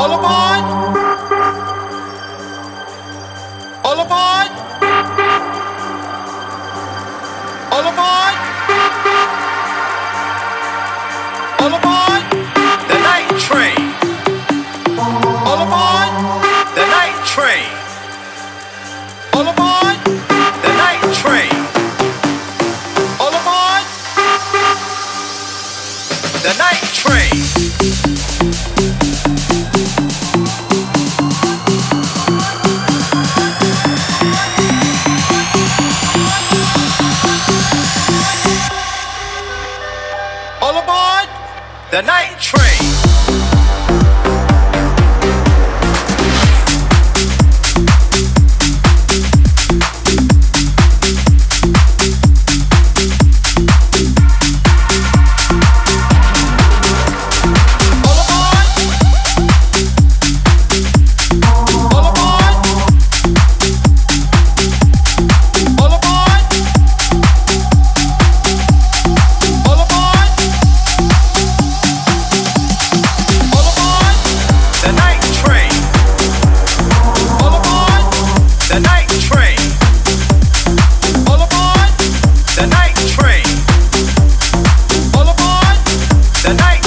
All aboard! All aboard! All aboard! The Night Train. tonight.